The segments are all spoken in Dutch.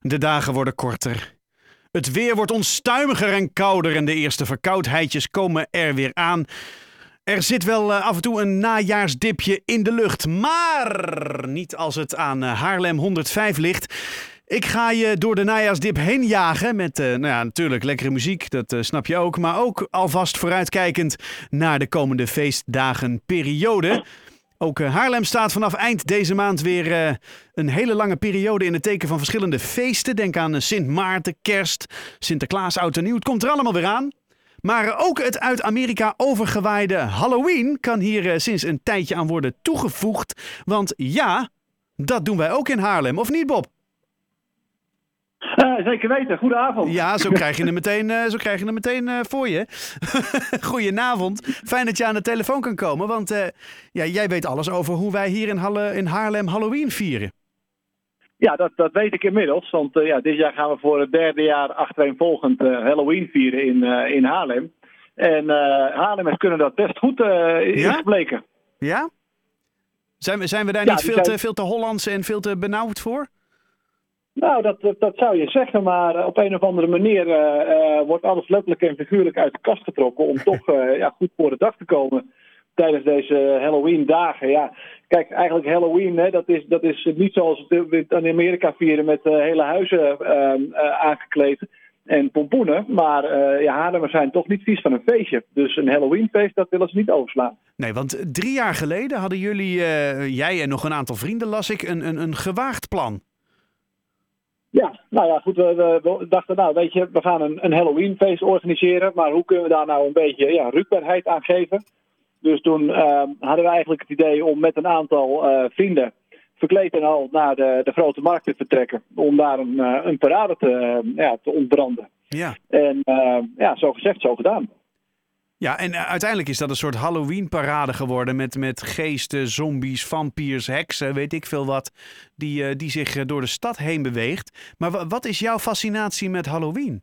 De dagen worden korter. Het weer wordt onstuimiger en kouder en de eerste verkoudheidjes komen er weer aan. Er zit wel eh, af en toe een najaarsdipje in de lucht, maar niet als het aan eh, Haarlem 105 ligt. Ik ga je door de najaarsdip heen jagen met eh, nou ja, natuurlijk lekkere muziek, dat snap je ook. Maar ook alvast vooruitkijkend naar de komende feestdagenperiode. Ook eh, Haarlem staat vanaf eind deze maand weer eh, een hele lange periode in het teken van verschillende feesten. Denk aan eh, Sint Maarten, Kerst, Sinterklaas, Oud en Nieuw. Het komt er allemaal weer aan. Maar ook het uit Amerika overgewaaide Halloween kan hier sinds een tijdje aan worden toegevoegd. Want ja, dat doen wij ook in Haarlem, of niet Bob? Eh, zeker weten, goedenavond. Ja, zo krijg je hem meteen, eh, zo krijg je hem meteen eh, voor je. Goedenavond. Fijn dat je aan de telefoon kan komen, want ja, jij weet alles over hoe wij hier in, Halle, in Haarlem Halloween vieren. Ja, dat, dat weet ik inmiddels. Want ja, dit jaar gaan we voor het derde jaar achtereenvolgend Halloween vieren in, in Haarlem. En Haarlemmers kunnen dat best goed, Ja? gebleken. Ja? Zijn we, zijn we daar Ja, niet veel, zijn- te, veel te Hollands en veel te benauwd voor? Nou, dat, dat, dat zou je zeggen, maar eh, op een of andere manier eh, eh, wordt alles letterlijk en figuurlijk uit de kast getrokken om toch ja, goed voor de dag te komen tijdens deze Halloween-dagen. Ja, kijk, eigenlijk Halloween, hè, dat, is, dat is niet zoals we het in Amerika vieren met hele huizen eh, eh, aangekleed en pompoenen. Maar eh ja, Haarlemmers zijn toch niet vies van een feestje. Dus een Halloweenfeest, dat willen ze niet overslaan. Nee, want drie jaar geleden hadden jullie, jij en nog een aantal vrienden, las ik, een, een, een gewaagd plan. Ja, nou ja, goed. We, dachten, nou, weet je, we gaan een, een Halloweenfeest organiseren. Maar hoe kunnen we daar nou een beetje ja, rukbaarheid aan geven? Dus toen eh, hadden we eigenlijk het idee om met een aantal eh, vrienden verkleed en al naar de, de grote markt te vertrekken. Om daar een, eh, een parade te, eh, ja, te ontbranden. Ja. En eh, ja, zo gezegd, zo gedaan. Ja, en eh, uiteindelijk is dat een soort Halloween-parade geworden met, met geesten, zombies, vampiers, heksen, weet ik veel wat, die, eh, die zich eh, door de stad heen beweegt. Maar wa- wat is jouw fascinatie met Halloween?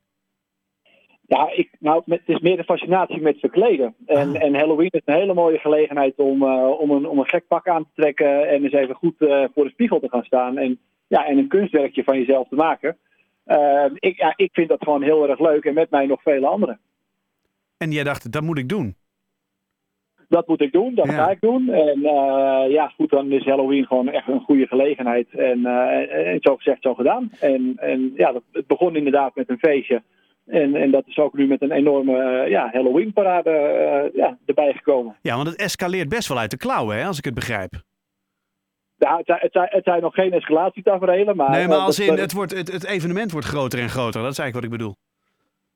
Ja, ik, nou, het is meer de fascinatie met verkleden. En, Ah. en Halloween is een hele mooie gelegenheid om, om, een, om een gek pak aan te trekken en eens even goed voor de spiegel te gaan staan. En, ja, en een kunstwerkje van jezelf te maken. Ik, ja, ik vind dat gewoon heel erg leuk en met mij nog vele anderen. En jij dacht, dat moet ik doen. Dat moet ik doen, dat Ja. ga ik doen. En eh, ja, goed, dan is Halloween gewoon echt een goede gelegenheid. En, eh, en, zo gezegd, zo gedaan. En, en ja, dat, het begon inderdaad met een feestje. En, en dat is ook nu met een enorme eh, ja, Halloween-parade ja, erbij gekomen. Ja, want het escaleert best wel uit de klauwen, hè, als ik het begrijp. Ja, het, zijn- het, zijn, het zijn nog geen escalatietaferelen, maar... Nee, maar als in, het, wordt, het, het evenement wordt groter en groter. Dat is eigenlijk wat ik bedoel.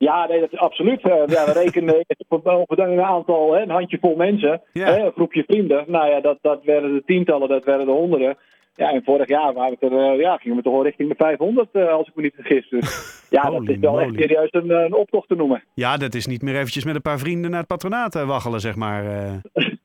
Ja, nee, dat is absoluut. Eh, ja, we rekenen op, een aantal, hè, een handjevol mensen, Ja. hè, een groepje vrienden. Nou ja, dat, dat werden de tientallen, dat werden de honderden. Ja, en vorig jaar waren het er, eh, ja, gingen we toch wel richting de 500, eh, als ik me niet vergis. Dus ja, dat is wel echt serieus een, een optocht te noemen. Ja, dat is niet meer eventjes met een paar vrienden naar het patronaat waggelen, zeg maar.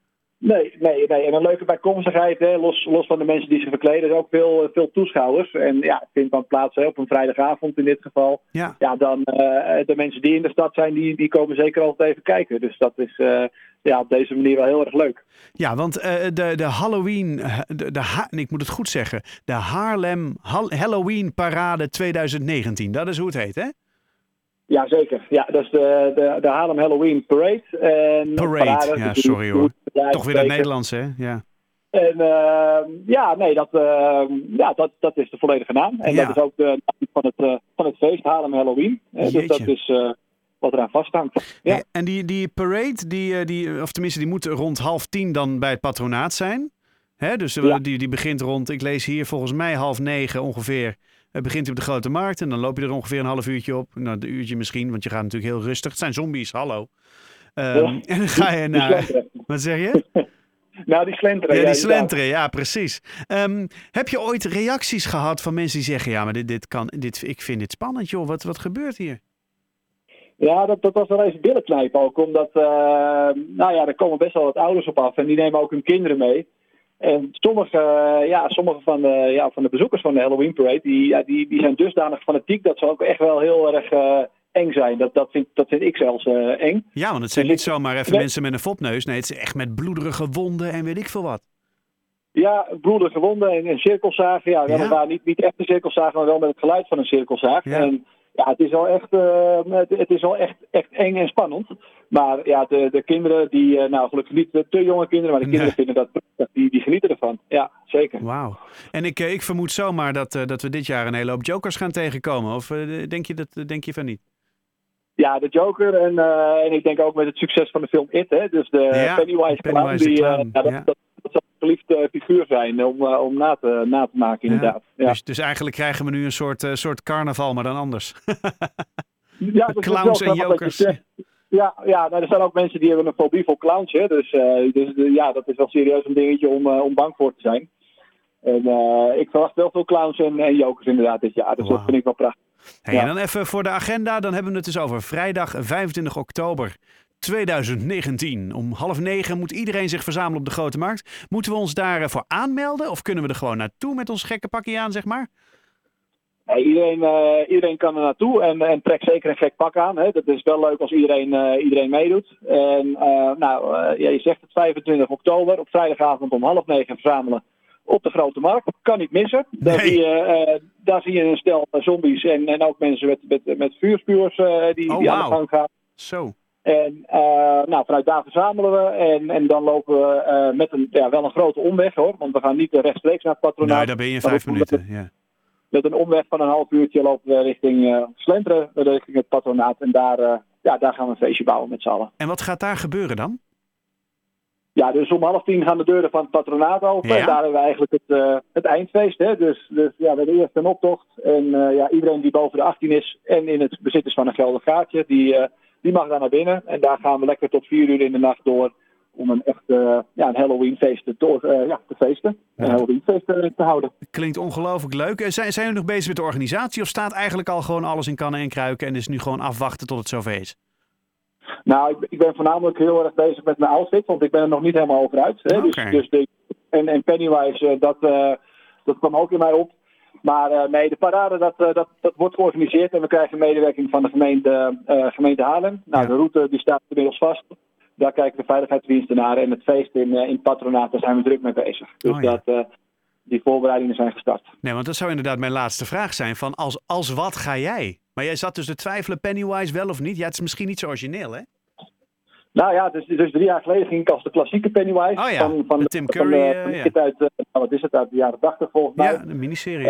Nee, nee, nee. En een leuke bijkomstigheid, hè, los, los van de mensen die zich verkleden, is ook veel, eh, veel toeschouwers. En ja, het vindt dan plaats hè, op een vrijdagavond in dit geval. Ja. Ja, dan eh, de mensen die in de stad zijn, die, die komen zeker altijd even kijken. Dus dat is eh, ja, op deze manier wel heel erg leuk. Ja, want de, de Halloween, de, de Ha- ik moet het goed zeggen, de Haarlem Hal- Halloween Parade 2019, dat is hoe het heet, hè? Ja, zeker. Ja, dat is de, de, de Haarlem Halloween Parade. En Parade, ja, sorry hoor. Toch weer het. Nederlands, hè? Ja. En eh, ja, nee, dat, eh, ja, dat, dat is de volledige naam. En Ja. dat is ook de naam van het, eh, van het feest, Haarlem Halloween. Hè, dus dat is eh, wat eraan vasthangt. Ja. En die, die parade, die, eh, die, of tenminste, die moet rond half tien dan bij het patronaat zijn. Hè? Dus eh, Ja. die, die begint rond, ik lees hier volgens mij half negen ongeveer. Het begint hij op de grote markt en dan loop je er ongeveer een half uurtje op. Nou, een uurtje misschien, want je gaat natuurlijk heel rustig. Het zijn zombies, hallo. Ehm, Ja. En dan ga je naar... Wat zeg je? Nou, die slenteren. Ja, die inderdaad. slenteren, ja, precies. Ehm, heb je ooit reacties gehad van mensen die zeggen: Ja, maar dit, dit kan, dit, ik vind dit spannend, joh. Wat, wat gebeurt hier? Ja, dat, dat was wel even billen knijpen ook. Omdat, eh, nou ja, er komen best wel wat ouders op af. En die nemen ook hun kinderen mee. En sommige, eh, ja, sommige van, de, ja, van de bezoekers van de Halloween Parade, die, ja, die, die zijn dusdanig fanatiek dat ze ook echt wel heel erg eh, eng zijn. Dat, dat, vind, dat vind ik zelfs eh, eng. Ja, want het zijn Dus niet zomaar even Nee. mensen met een fopneus. Nee, het is echt met bloederige wonden en weet ik veel wat. Ja, bloedige wonden en, en cirkelzagen. Ja, weliswaar niet, niet echt een cirkelzaag, maar wel met het geluid van een cirkelzaag. Ja. En ja, het is wel echt, het, het is wel echt, echt eng en spannend. Maar ja, de, de kinderen, die, eh, nou gelukkig niet de te jonge kinderen, maar de kinderen Nee. vinden dat, die, die genieten ervan. Ja, zeker. Wauw. En ik, eh, ik vermoed zomaar dat, eh, dat we dit jaar een hele hoop jokers gaan tegenkomen. Of denk, je dat, denk je van niet? Ja, de Joker en, en ik denk ook met het succes van de film It, hè, dus de Ja, Pennywise, clown, Pennywise die, ja, dat, ja. dat, dat zal een geliefde figuur zijn om, om na, te, na te maken inderdaad. Ja, Dus, dus eigenlijk krijgen we nu een soort, soort carnaval, maar dan anders. ja, dat Clowns en jokers. Ja, ja nou, er zijn ook mensen die hebben een fobie voor clowns. Hè? Dus, eh, dus eh, ja, dat is wel serieus een dingetje om, eh, om bang voor te zijn. En ik verwacht wel veel clowns en, en jokers inderdaad dit jaar. Dus dat vind ik wel prachtig. Hey, Ja. En dan even voor de agenda, dan hebben we het dus over vrijdag 25 oktober 2019. Om half negen moet iedereen zich verzamelen op de Grote Markt. Moeten we ons daarvoor aanmelden of kunnen we er gewoon naartoe met ons gekke pakje aan, zeg maar? Nee, iedereen, eh, iedereen kan er naartoe en, en trekt zeker een gek pak aan. Hè? Dat is wel leuk als iedereen, eh, iedereen meedoet. En eh, nou, eh, ja, je zegt het 25 oktober op vrijdagavond om half negen verzamelen op de Grote Markt. Kan niet missen. Daar, Nee. zie, je, eh, daar zie je een stel eh, zombies en, en ook mensen met, met, met vuurspuwers eh, die, Oh, die aan de gang gaan. Zo. En eh, nou, vanuit daar verzamelen we en, en dan lopen we eh, met een, ja, wel een grote omweg hoor. Want we gaan niet eh, rechtstreeks naar het patronaat. Nou, daar ben je in vijf minuten. Ja. Met een omweg van een half uurtje lopen we richting eh, Slenteren, richting het patronaat. En daar, eh, ja, daar gaan we een feestje bouwen met z'n allen. En wat gaat daar gebeuren dan? Ja, dus om half tien gaan de deuren van het patronaat open. Ja. En daar hebben we eigenlijk het, eh, het eindfeest. Hè? Dus, dus ja, we hebben eerst een optocht. En eh, ja, iedereen die boven de 18 is en in het bezit is van een geldig kaartje, die, eh, die mag daar naar binnen. En daar gaan we lekker tot vier uur in de nacht door om een echt eh, ja, een Halloweenfeest te, eh, ja, te feesten. Ja. Een Halloweenfeest eh, te houden. Klinkt ongelooflijk leuk. Eh, Zijn, zijn jullie nog bezig met de organisatie of staat eigenlijk al gewoon alles in kannen en kruiken en is nu gewoon afwachten tot het zover is? Nou, ik, ik ben voornamelijk heel erg bezig met mijn outfit, want ik ben er nog niet helemaal over uit. Hè? Oké. Dus, dus de, en, en Pennywise, dat, dat kwam ook in mij op. Maar nee, de parade dat, dat, dat wordt georganiseerd en we krijgen medewerking van de gemeente, eh, gemeente Haarlem. Nou, Ja. de route die staat inmiddels vast. Daar kijken de veiligheidsdiensten naar en het feest in, eh, in patronaat, daar zijn we druk mee bezig. Dus Oh, ja. dat, eh, die voorbereidingen zijn gestart. Nee, want dat zou inderdaad mijn laatste vraag zijn. Van als, als wat ga jij? Maar jij zat dus te twijfelen, Pennywise wel of niet? Ja, het is misschien niet zo origineel, hè? Nou ja, dus, dus drie jaar geleden ging ik als de klassieke Pennywise. Oh ja, van, van, de Tim van Curry, de- eh, van de ja. uit, eh, nou, wat is het, uit de jaren 80 volgens mij. Ja, de miniserie.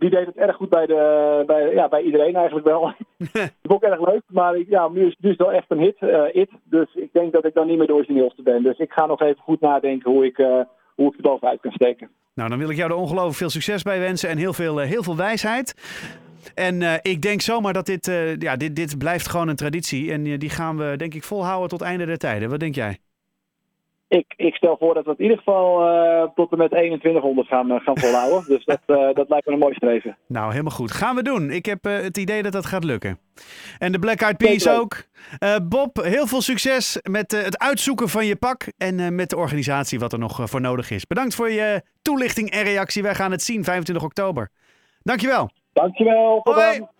Die deed het erg goed bij, de, bij, ja, bij iedereen eigenlijk wel. Het is ook erg leuk, maar ik, ja, nu, is, het wel echt een hit, eh, it. Dus ik denk dat ik dan niet meer de origineelste ben. Dus ik ga nog even goed nadenken hoe ik, eh, hoe ik er bovenuit kan steken. Nou, dan wil ik jou er ongelooflijk veel succes bij wensen en heel veel, eh, heel veel wijsheid. En ik denk zomaar dat dit, ja, dit, dit blijft gewoon een traditie. En die gaan we, denk ik, volhouden tot einde der tijden. Wat denk jij? Ik, ik stel voor dat we het in ieder geval eh, tot en met 2100 gaan, eh, gaan volhouden. dus dat, eh, dat lijkt me een mooi streven. Nou, helemaal goed. Gaan we doen. Ik heb het idee dat dat gaat lukken. En de Black Eyed Peas ook. Bob, heel veel succes met het uitzoeken van je pak en met de organisatie wat er nog voor nodig is. Bedankt voor je toelichting en reactie. Wij gaan het zien 25 oktober. Dankjewel. Dankjewel. Tot.